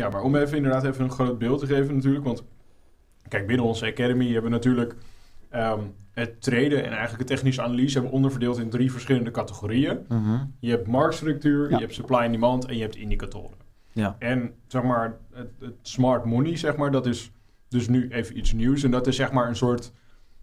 Ja, maar om even inderdaad even een groot beeld te geven natuurlijk. Want kijk, binnen onze Academy hebben we natuurlijk ehm, het traden en eigenlijk de technische analyse hebben we onderverdeeld in drie verschillende categorieën. Mhm. Je hebt marktstructuur, Ja. je hebt supply en demand en je hebt indicatoren. Ja. En zeg maar, het, het smart money, zeg maar, dat is dus nu even iets nieuws. En dat is zeg maar een soort,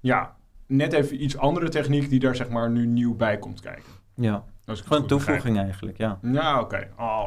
ja, net even iets andere techniek die daar zeg maar nu nieuw bij komt kijken. ja. Ik het Gewoon een begrijp. toevoeging eigenlijk, ja. Ja, oké. Oh.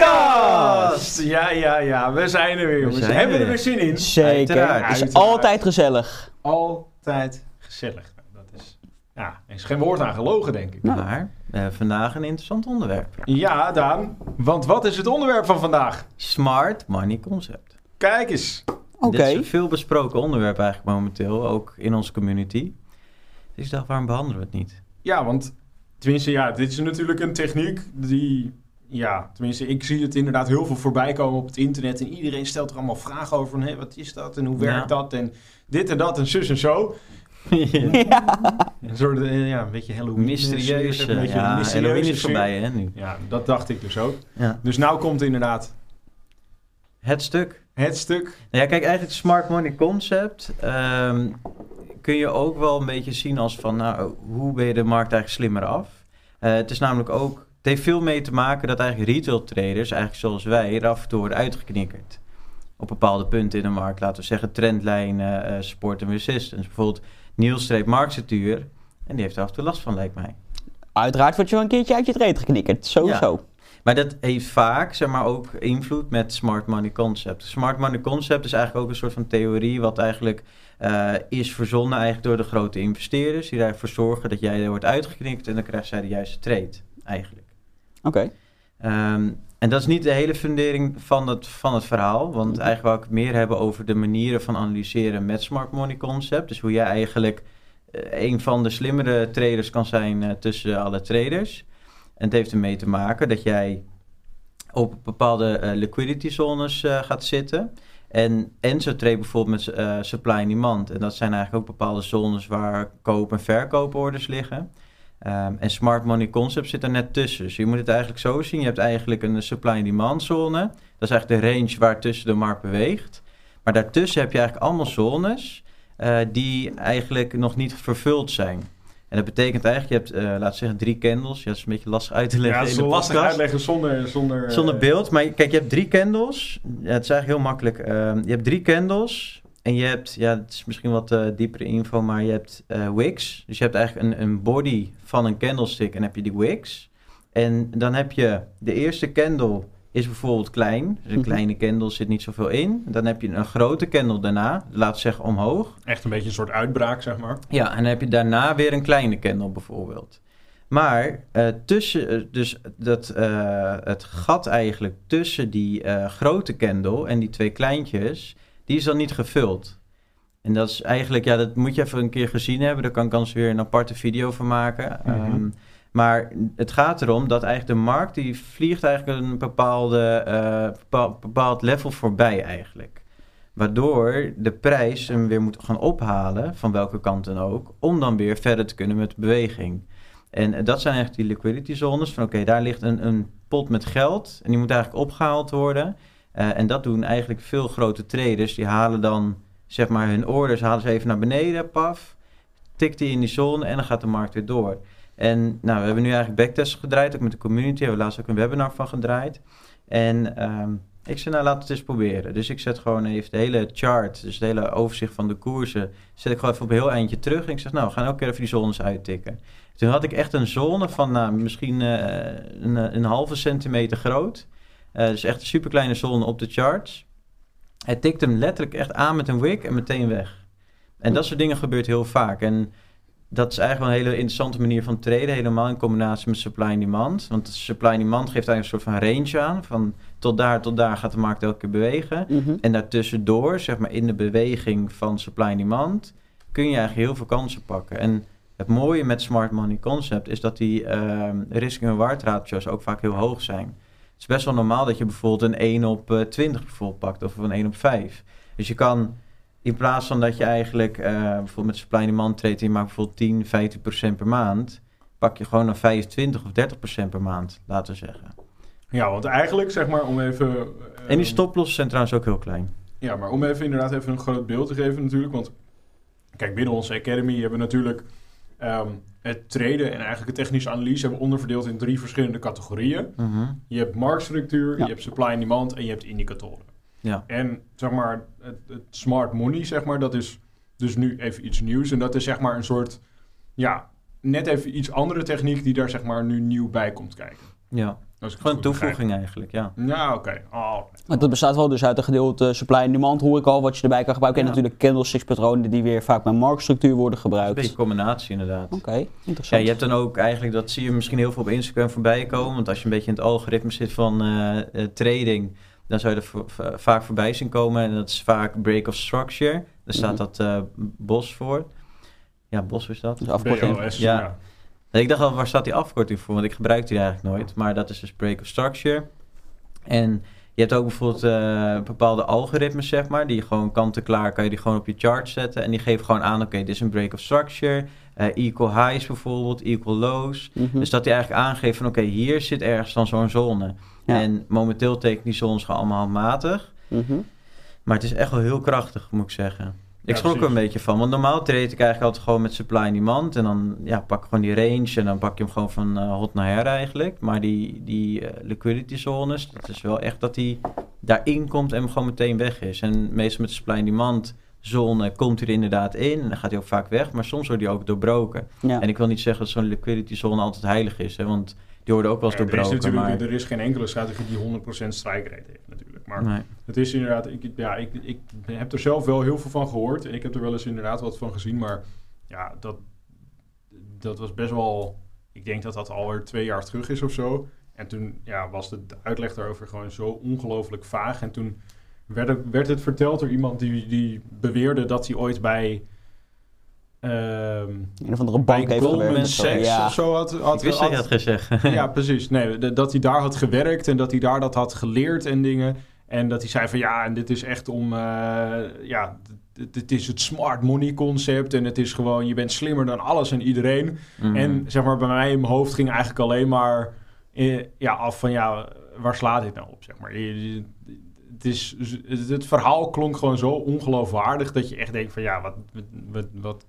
podcast. Ja, ja, ja. We zijn er weer, jongens. zijn Hebben we er er weer zin in? Zeker. Uiteraard. Het is Uiteraard. altijd gezellig. Altijd gezellig. Dat is, ja, er is geen woord aan gelogen, denk ik. Maar eh, vandaag een interessant onderwerp. Ja, Daan. Want wat is het onderwerp van vandaag? Smart money concept. Kijk eens. Oké. Dit is een veel besproken onderwerp eigenlijk momenteel, ook in onze community. Dus ik dacht, waarom behandelen we het niet? Ja, want tenminste, ja, dit is natuurlijk een techniek die, ja, tenminste, ik zie het inderdaad heel veel voorbij komen op het internet en iedereen stelt er allemaal vragen over van, hé, wat is dat en hoe werkt Ja. dat en dit en dat en zus en zo. Een soort, eh, ja, een beetje Halloween. Mysterieus. een eh, beetje ja, mysterieuze Halloween is voorbij hè, nu. Ja, dat dacht ik dus ook. Ja. Dus nou komt inderdaad Het stuk. het stuk. Nou ja, kijk, eigenlijk het smart money concept ehm, kun je ook wel een beetje zien als van, nou, hoe ben je de markt eigenlijk slimmer af? Eh, het is namelijk ook, het heeft veel mee te maken dat eigenlijk retail traders, eigenlijk zoals wij, er af en toe worden uitgeknikkerd. Op bepaalde punten in de markt, laten we zeggen trendlijnen, eh, support en resistance. Bijvoorbeeld Niels treedt marktstructuur en die heeft er af en toe last van, lijkt mij. Uiteraard word je wel een keertje uit je trade geknikkerd. Sowieso. Maar dat heeft vaak, zeg maar, ook invloed met smart money concept. Smart money concept is eigenlijk ook een soort van theorie wat eigenlijk eh, is verzonnen eigenlijk door de grote investeerders. Die ervoor zorgen dat jij er wordt uitgeknikt en dan krijgt zij de juiste trade, eigenlijk. Oké. Ehm, en dat is niet de hele fundering van het, van het verhaal. Want eigenlijk wou ik het meer hebben over de manieren van analyseren met smart money concept. Dus hoe jij eigenlijk eh, een van de slimmere traders kan zijn eh, tussen alle traders. En het heeft ermee te maken dat jij op bepaalde eh, liquidity zones gaat zitten. En Enzo trade bijvoorbeeld met supply en demand. En dat zijn eigenlijk ook bepaalde zones waar koop- en verkooporders liggen. Ehm, en smart money concept zit er net tussen. Dus je moet het eigenlijk zo zien. Je hebt eigenlijk een supply en demand zone. Dat is eigenlijk de range waar tussen de markt beweegt. Maar daartussen heb je eigenlijk allemaal zones eh, die eigenlijk nog niet vervuld zijn. En dat betekent eigenlijk, je hebt, eh laten we zeggen, drie candles. Ja, dat is een beetje lastig uit te Ja, leggen het is in de lastig podcast. uitleggen zonder... Zonder, eh, Zonder beeld. Maar kijk, je hebt drie candles. Ja, het is eigenlijk heel makkelijk. Ehm, je hebt drie candles. En je hebt, ja, het is misschien wat eh, diepere info, maar je hebt eh, wicks. Dus je hebt eigenlijk een, een body van een candlestick en heb je die wicks. En dan heb je de eerste candle is bijvoorbeeld klein. Dus een Mhm. kleine candle zit niet zoveel in. Dan heb je een grote candle daarna, we zeggen omhoog. Echt een beetje een soort uitbraak, zeg maar. Ja, en dan heb je daarna weer een kleine candle bijvoorbeeld. Maar eh, tussen, dus dat, eh, het gat eigenlijk tussen die eh, grote candle en die twee kleintjes, die is dan niet gevuld. En dat is eigenlijk, ja, dat moet je even een keer gezien hebben. Daar kan ik anders weer een aparte video van maken. Mhm. Ehm, maar het gaat erom dat eigenlijk de markt, die vliegt eigenlijk een bepaalde, eh, bepaald, bepaald level voorbij eigenlijk. Waardoor de prijs hem weer moet gaan ophalen, van welke kant dan ook, om dan weer verder te kunnen met de beweging. En eh, dat zijn eigenlijk die liquidity zones, van oké, daar ligt een, een pot met geld en die moet eigenlijk opgehaald worden. Eh, en dat doen eigenlijk veel grote traders, die halen dan zeg maar hun orders, halen ze even naar beneden, paf, tikt die in die zone en dan gaat de markt weer door. En nou, we hebben nu eigenlijk backtests gedraaid, ook met de community, hebben we laatst ook een webinar van gedraaid. En ehm, ik zei, nou, we het eens proberen. Dus ik zet gewoon even de hele chart, dus het hele overzicht van de koersen, zet ik gewoon even op een heel eindje terug. En ik zeg, nou, we gaan elke keer even die zones uittikken. Toen had ik echt een zone van nou, misschien eh, een, een halve centimeter groot. Eh, dus echt een superkleine zone op de charts. Hij tikt hem letterlijk echt aan met een wick en meteen weg. En dat soort dingen gebeurt heel vaak. En dat is eigenlijk wel een hele interessante manier van traden, helemaal in combinatie met supply en demand. Want supply en demand geeft eigenlijk een soort van range aan, van tot daar, tot daar gaat de markt elke keer bewegen. Mhm. En daartussendoor, zeg maar in de beweging van supply en demand, kun je eigenlijk heel veel kansen pakken. En het mooie met smart money concept is dat die ehm risk en reward ratio's ook vaak heel hoog zijn. Het is best wel normaal dat je bijvoorbeeld een 1 op eh, 20 bijvoorbeeld pakt of een 1 op 5. Dus je kan in plaats van dat je eigenlijk eh, bijvoorbeeld met supply demand treedt je maakt bijvoorbeeld 10, 15 procent per maand, pak je gewoon een 25 of 30 procent per maand, laten we zeggen. Ja, want eigenlijk, zeg maar, om even... En die stoplossen zijn trouwens ook heel klein. Ja, maar om even inderdaad even een groot beeld te geven natuurlijk. Want kijk, binnen onze academy hebben we natuurlijk ehm, het traden en eigenlijk de technische analyse hebben we onderverdeeld in drie verschillende categorieën. Mhm. Je hebt marktstructuur, Ja. je hebt supply en demand en je hebt indicatoren. Ja. En zeg maar, het, het smart money, zeg maar, dat is dus nu even iets nieuws. En dat is zeg maar een soort, ja, net even iets andere techniek die daar zeg maar nu nieuw bij komt kijken. Ja, Als ik het gewoon een begrijp. toevoeging eigenlijk, ja. Ja, oké. Oh, Maar dat bestaat wel dus uit een gedeelte supply en demand, hoor ik al, wat je erbij kan gebruiken. En Ja. natuurlijk candlesticks patronen die weer vaak met marktstructuur worden Een gebruikt. beetje combinatie inderdaad. Oké, Ja, interessant. je hebt dan ook eigenlijk, dat zie je misschien heel veel op Instagram voorbij komen. Want als je een beetje in het algoritme zit van eh, eh, trading, dan zou je er vaak voorbij zien komen. En dat is vaak break of structure. Daar staat Mhm. dat eh, BOS voor. Ja, BOS is dat. Dus afkorting. BOS, Ja. ja. Ik dacht al, waar staat die afkorting voor? Want ik gebruik die eigenlijk nooit. Maar dat is dus break of structure. En je hebt ook bijvoorbeeld eh, bepaalde algoritmes, zeg maar. Die je gewoon kant-en-klaar kan je die gewoon op je chart zetten. En die geven gewoon aan, oké, dit is een break of structure. eh, equal highs bijvoorbeeld, equal lows. Mhm. Dus dat hij eigenlijk aangeeft van, oké, hier zit ergens dan zo'n zone. Ja. En momenteel tekent die zones gewoon allemaal handmatig. Mhm. Maar het is echt wel heel krachtig, moet ik zeggen. Ik Ja, schrok er een beetje van. Want normaal trade ik eigenlijk altijd gewoon met supply en demand. En dan ja, pak ik gewoon die range. En dan pak je hem gewoon van eh, hot naar her eigenlijk. Maar die, die eh, liquidity zones, dat is wel echt dat die daarin komt en gewoon meteen weg is. En meestal met de supply en demand zone komt hij er inderdaad in. En dan gaat hij ook vaak weg. Maar soms wordt hij ook doorbroken. Ja. En ik wil niet zeggen dat zo'n liquidity zone altijd heilig is. Hè, want die worden ook wel eens Ja, er, is doorbroken. natuurlijk, Maar... er is geen enkele strategie die 100% strike rate heeft natuurlijk. Maar Nee. het is inderdaad, ik, ja, ik, ik heb er zelf wel heel veel van gehoord. En ik heb er wel eens inderdaad wat van gezien. Maar ja, dat, dat was best wel, ik denk dat dat alweer twee jaar terug is of zo. En toen ja, was de, de uitleg daarover gewoon zo ongelooflijk vaag. En toen werd het, werd het verteld door iemand die, die beweerde dat hij ooit bij... ehm Een of andere bank heeft Goldman gewerkt. of zo. Sachs Ja. of zo had, had, Ik wist dat je had- had gezegd. ja, precies. Nee, dat hij daar had gewerkt en dat hij daar dat had geleerd en dingen. En dat hij zei van ja, en dit is echt om, eh, ja, dit, is het smart money concept. En het is gewoon, je bent slimmer dan alles en iedereen. Mhm. En zeg maar, bij mij in mijn hoofd ging eigenlijk alleen maar eh, ja, af van ja, waar slaat dit nou op? Zeg maar. Het, is, het, verhaal klonk gewoon zo ongeloofwaardig dat je echt denkt van ja, wat, wat, wat, wat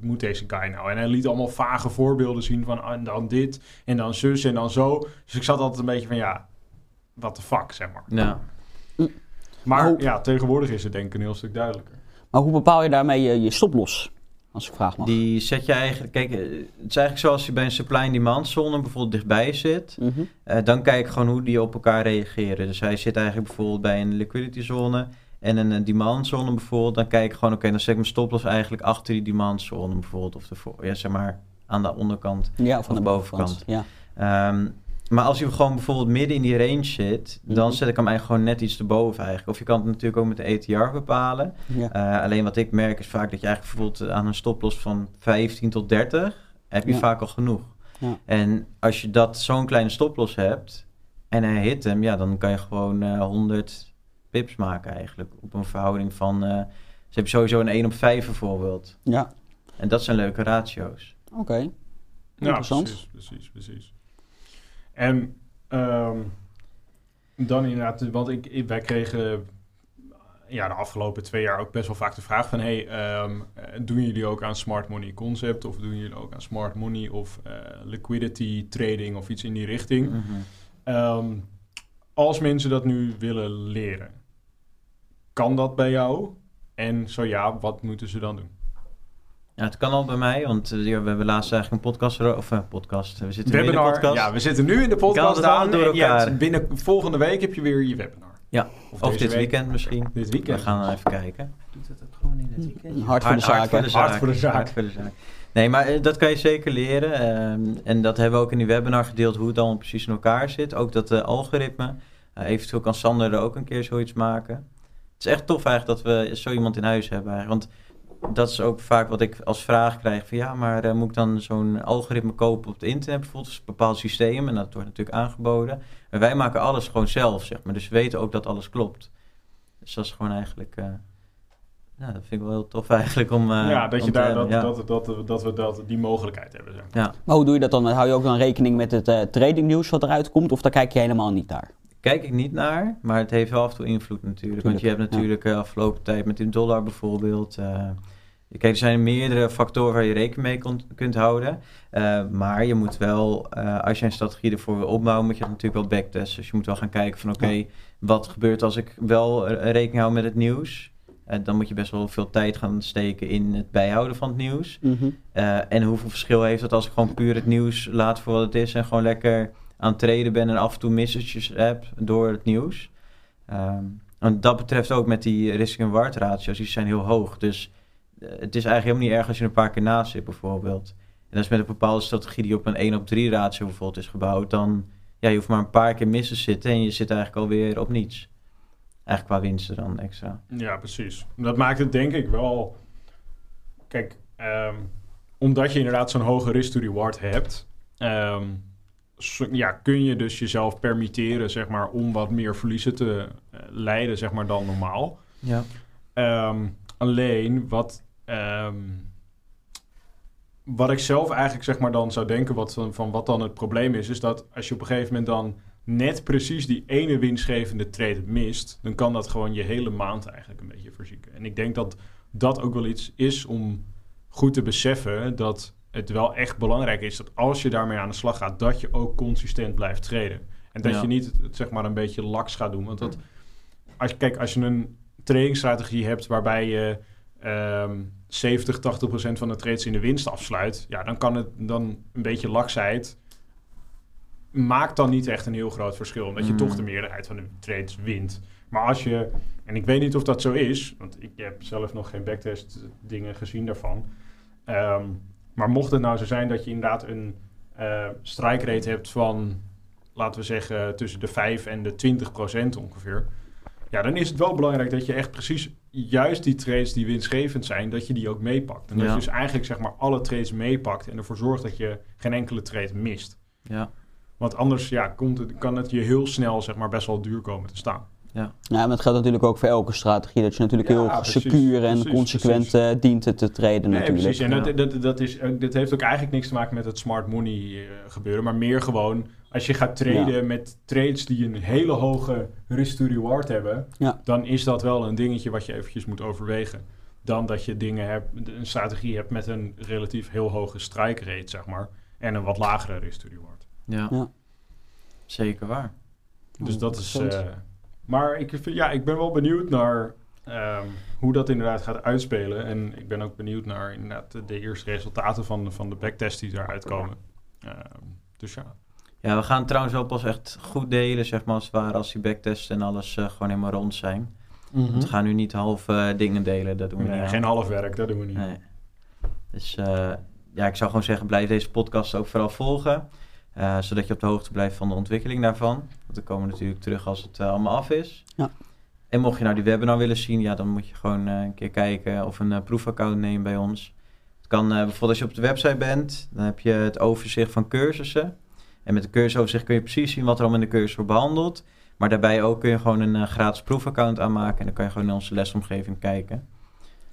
moet deze guy nou? En hij liet allemaal vage voorbeelden zien van ah, en dan dit en dan zus en dan zo. Dus ik zat altijd een beetje van ja, what the fuck, zeg maar. Ja. Maar Hoe- ja, tegenwoordig is het denk ik een heel stuk duidelijker. Maar hoe bepaal je daarmee je, je stoploss? Als ik vraag mag. Die zet je eigenlijk... Kijk, eh, het is eigenlijk zoals je bij een supply en demand zone bijvoorbeeld dichtbij zit. Mhm. Eh, dan kijk ik gewoon hoe die op elkaar reageren. Dus hij zit eigenlijk bijvoorbeeld bij een liquidity zone en een demand zone bijvoorbeeld. Dan kijk ik gewoon, oké, dan zet ik mijn stoploss eigenlijk achter die demand zone bijvoorbeeld. Of ervoor, ja, zeg maar aan de onderkant. Ja, of aan de bovenkant. Ja. Ehm, maar als je gewoon bijvoorbeeld midden in die range zit, dan Mhm. zet ik hem eigenlijk gewoon net iets erboven eigenlijk. Of je kan het natuurlijk ook met de ATR bepalen. Ja. Eh, alleen wat ik merk is vaak dat je eigenlijk bijvoorbeeld aan een stoploss van 15 tot 30 heb je Ja. vaak al genoeg. Ja. En als je dat zo'n kleine stoploss hebt en hij hit hem, ja, dan kan je gewoon eh 100 pips maken eigenlijk. Op een verhouding van, eh dus heb je sowieso een 1 op 5 bijvoorbeeld. ja. En dat zijn leuke ratio's. Oké. Ja, Interessant. precies, precies, precies. En ehm, dan inderdaad, want ik, wij kregen ja, de afgelopen twee jaar ook best wel vaak de vraag van... hey, ehm, eh, doen jullie ook aan smart money concept of doen jullie ook aan smart money of eh, liquidity trading of iets in die richting? Mhm. Ehm, als mensen dat nu willen leren, kan dat bij jou? En zo ja, wat moeten ze dan doen? Ja, het kan al bij mij, want eh, ja, we hebben laatst eigenlijk een podcast, of een podcast, we zitten nu in de podcast. Ja, we zitten nu in de podcast het aan. door elkaar. binnen volgende week heb je weer je webinar. Ja, Of, dit week. weekend misschien. Dit We weekend. gaan even kijken. Doet het ook gewoon in het weekend? Hard voor de zaak, hè? Hard voor de zaak. Hard voor de zaak. Nee, maar eh, dat kan je zeker leren. Ehm, en dat hebben we ook in die webinar gedeeld, hoe het dan precies in elkaar zit. Ook dat eh, algoritme. Eh, eventueel kan Sander er ook een keer zoiets maken. Het is echt tof eigenlijk dat we zo iemand in huis hebben. Eigenlijk. Want dat is ook vaak wat ik als vraag krijg. Van ja, maar eh, moet ik dan zo'n algoritme kopen op het internet bijvoorbeeld? een bepaald systeem en dat wordt natuurlijk aangeboden. En wij maken alles gewoon zelf, zeg maar. Dus we weten ook dat alles klopt. Dus dat is gewoon eigenlijk... eh, nou, dat vind ik wel heel tof eigenlijk om... eh, ja, dat om je daar hebben, dat, ja. dat, dat, dat, we dat, die mogelijkheid hebben. Zeg. maar. Ja. Maar hoe doe je dat dan? Hou je ook dan rekening met het eh tradingnieuws wat eruit komt? Of daar kijk je helemaal niet naar? Kijk ik niet naar, maar het heeft wel af en toe invloed natuurlijk. Want je hebt ja. natuurlijk eh, afgelopen tijd met die dollar bijvoorbeeld... eh, Kijk, er zijn meerdere factoren waar je rekening mee kon- kunt houden. Eh, maar je moet wel, eh, als je een strategie ervoor wil opbouwen, moet je het natuurlijk wel backtesten. Dus je moet wel gaan kijken van oké, wat gebeurt als ik wel eh, rekening hou met het nieuws? Dan moet je best wel veel tijd gaan steken in het bijhouden van het nieuws. Mhm. En hoeveel verschil heeft dat als ik gewoon puur het nieuws laat voor wat het is en gewoon lekker aan het treden ben en af en toe messages heb door het nieuws. Ehm, en dat betreft ook met die risk en reward ratio's, die zijn heel hoog. Dus het is eigenlijk helemaal niet erg als je een paar keer naast zit bijvoorbeeld. En dat is met een bepaalde strategie die op een 1 op 3 ratio bijvoorbeeld is gebouwd, dan ja, je hoeft maar een paar keer mis te zitten en je zit eigenlijk alweer op niets. Eigenlijk qua winsten dan extra. Ja, precies. Dat maakt het denk ik wel... Kijk, ehm, omdat je inderdaad zo'n hoge risk-to-reward hebt... ehm, ja, kun je dus jezelf permitteren, zeg maar, om wat meer verliezen te eh, leiden, zeg maar, dan normaal. Ja. Ehm, alleen wat, ehm, wat ik zelf eigenlijk zeg maar dan zou denken wat, van, van wat dan het probleem is, is dat als je op een gegeven moment dan net precies die ene winstgevende trade mist, dan kan dat gewoon je hele maand eigenlijk een beetje verzieken. En ik denk dat dat ook wel iets is om goed te beseffen dat het wel echt belangrijk is dat als je daarmee aan de slag gaat, dat je ook consistent blijft treden. En dat Ja. je niet het, zeg maar een beetje laks gaat doen. Want dat, als kijk, als je een tradingstrategie hebt waarbij je ehm 70, 80 procent van de trades in de winst afsluit, ja, dan kan het dan een beetje laksheid maakt dan niet echt een heel groot verschil, omdat je Mm. toch de meerderheid van de trades wint. Maar als je, en ik weet niet of dat zo is, want ik heb zelf nog geen backtest dingen gezien daarvan. Ehm, maar mocht het nou zo zijn dat je inderdaad een eh strike rate hebt van, laten we zeggen, tussen de 5 en de 20 procent ongeveer. Ja, dan is het wel belangrijk dat je echt precies juist die trades die winstgevend zijn, dat je die ook meepakt. En dat Ja. je dus eigenlijk zeg maar alle trades meepakt en ervoor zorgt dat je geen enkele trade mist. Ja. Want anders ja, komt het, kan het je heel snel zeg maar, best wel duur komen te staan. Ja, maar het geldt natuurlijk ook voor elke strategie. Dat je natuurlijk Ja, heel precies, secuur en precies, consequent precies. eh, dient te, treden Nee, natuurlijk. precies. En ja. dat, dat, dat, is, ook- dat heeft ook eigenlijk niks te maken met het smart money eh, gebeuren. Maar meer gewoon, als je gaat traden met trades die een hele hoge risk-to-reward hebben... Ja. dan is dat wel een dingetje wat je eventjes moet overwegen. Dan dat je dingen hebt, een strategie hebt met een relatief heel hoge strike rate, zeg maar. En een wat lagere risk-to-reward. Ja. Ja. Zeker waar. Dus dat is. 100%. eh, maar ik, vind, ja, ik ben wel benieuwd naar ehm, hoe dat inderdaad gaat uitspelen. En ik ben ook benieuwd naar inderdaad de, de eerste resultaten van, de- van de backtests die eruit komen. Ehm, dus ja. Ja, we gaan trouwens wel pas echt goed delen, zeg maar, als het ware, als die backtests en alles eh, gewoon helemaal rond zijn. Want we gaan nu niet half eh, dingen delen, dat doen we Nee, niet. aan. geen half werk, dat doen we niet. Nee. Dus eh, ja, ik zou gewoon zeggen, blijf deze podcast ook vooral volgen. eh, zodat je op de hoogte blijft van de ontwikkeling daarvan. Want we komen natuurlijk terug als het allemaal af is. Ja. En mocht je nou die webinar willen zien, ja, dan moet je gewoon eh, een keer kijken of een proefaccount nemen bij ons. Het kan eh, bijvoorbeeld als je op de website bent, dan heb je het overzicht van cursussen. En met de cursusoverzicht kun je precies zien wat er allemaal in de cursus wordt behandeld. Maar daarbij ook kun je gewoon een eh, gratis proefaccount aanmaken. En dan kan je gewoon in onze lesomgeving kijken.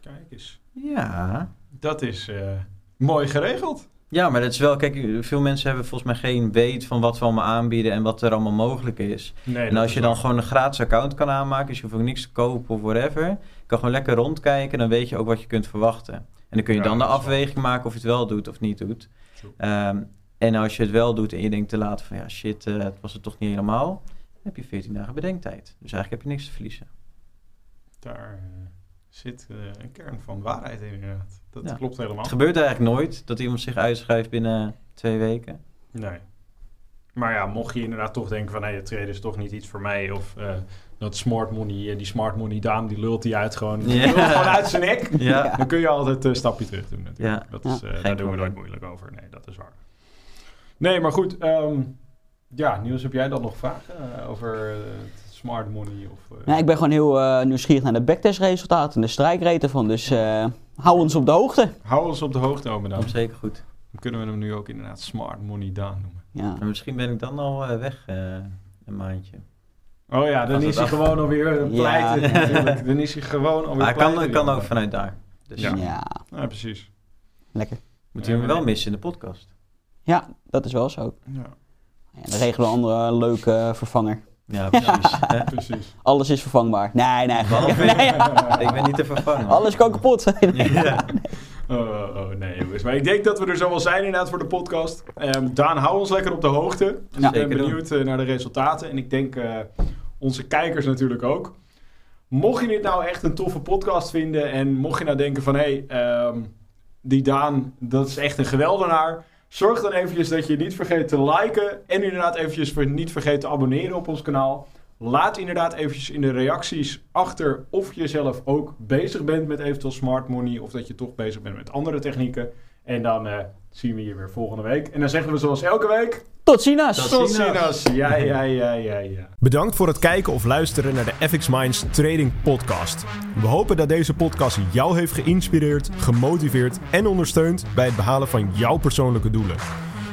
Kijk eens. Ja, Dat is eh, mooi geregeld. Ja, maar dat is wel, kijk, veel mensen hebben volgens mij geen weet van wat we allemaal aanbieden en wat er allemaal mogelijk is. Nee, en als is je dan gewoon een gratis account kan aanmaken, dus je hoeft ook niks te kopen of whatever, je kan gewoon lekker rondkijken, dan weet je ook wat je kunt verwachten. En dan kun je Ja, dan de afweging maken of je het wel doet of niet doet. En als je het wel doet en je denkt te laten van ja shit, eh, het was het toch niet helemaal, dan heb je 14 dagen bedenktijd. Dus eigenlijk heb je niks te verliezen. Daar eh, zit eh, een kern van waarheid in inderdaad. Dat Ja. klopt helemaal. Het gebeurt eigenlijk nooit dat iemand zich uitschrijft binnen twee weken. Nee. Maar ja, mocht je inderdaad toch denken van... hé, het traden is toch niet iets voor mij... of eh, dat smart money, die smart money dame... die lult die uit gewoon, die gewoon uit zijn nek... Ja. dan kun je altijd een stapje terug doen natuurlijk. Ja. Dat is, eh, daar doen we nooit moeilijk over. Nee, dat is waar. Nee, maar goed. ehm, ja, Niels, heb jij dan nog vragen eh, over eh, smart money? Of, eh, Ja, ik ben gewoon heel eh, nieuwsgierig naar de backtestresultaten en de strijkrate ervan. Dus eh, hou ons op de hoogte. Hou ons op de hoogte over. Komt zeker goed. Dan kunnen we hem nu ook inderdaad smart money Daan noemen. Ja. Maar misschien ben ik dan al eh, weg eh, een maandje. Oh ja, dan is hij af- gewoon alweer Ja. pleiten. Dan is hij gewoon alweer Maar hij kan, pleiten. kan ook vanuit daar. Dus Ja. Ja. Ja, precies. lekker. moet je hem wel missen in de podcast. Ja, dat is wel zo. Ja, Ja, dan regelen we een andere leuke vervanger. Ja, precies. Precies. Alles is vervangbaar. Nee, nee. Nee. ik ben niet te vervangen. Alles kan kapot. Ja. Oh, oh, oh, nee jongens. Maar ik denk dat we er zo wel zijn inderdaad voor de podcast. Ehm, Daan, hou ons lekker op de hoogte. Ja. ik ben benieuwd eh, naar de resultaten. En ik denk eh, onze kijkers natuurlijk ook. Mocht je dit nou echt een toffe podcast vinden... en mocht je nou denken van... hé, hey, ehm, die Daan, dat is echt een geweldenaar... Zorg dan eventjes dat je niet vergeet te liken... en inderdaad eventjes niet vergeet te abonneren op ons kanaal... Laat inderdaad eventjes in de reacties achter of je zelf ook bezig bent met eventueel smart money of dat je toch bezig bent met andere technieken. En dan eh, zien we je weer volgende week. En dan zeggen we zoals elke week, Tot ziens. Tot ziens. Ja, ja, ja, ja, ja. Bedankt voor het kijken of luisteren naar de FX Minds Trading Podcast. We hopen dat deze podcast jou heeft geïnspireerd, gemotiveerd en ondersteund bij het behalen van jouw persoonlijke doelen.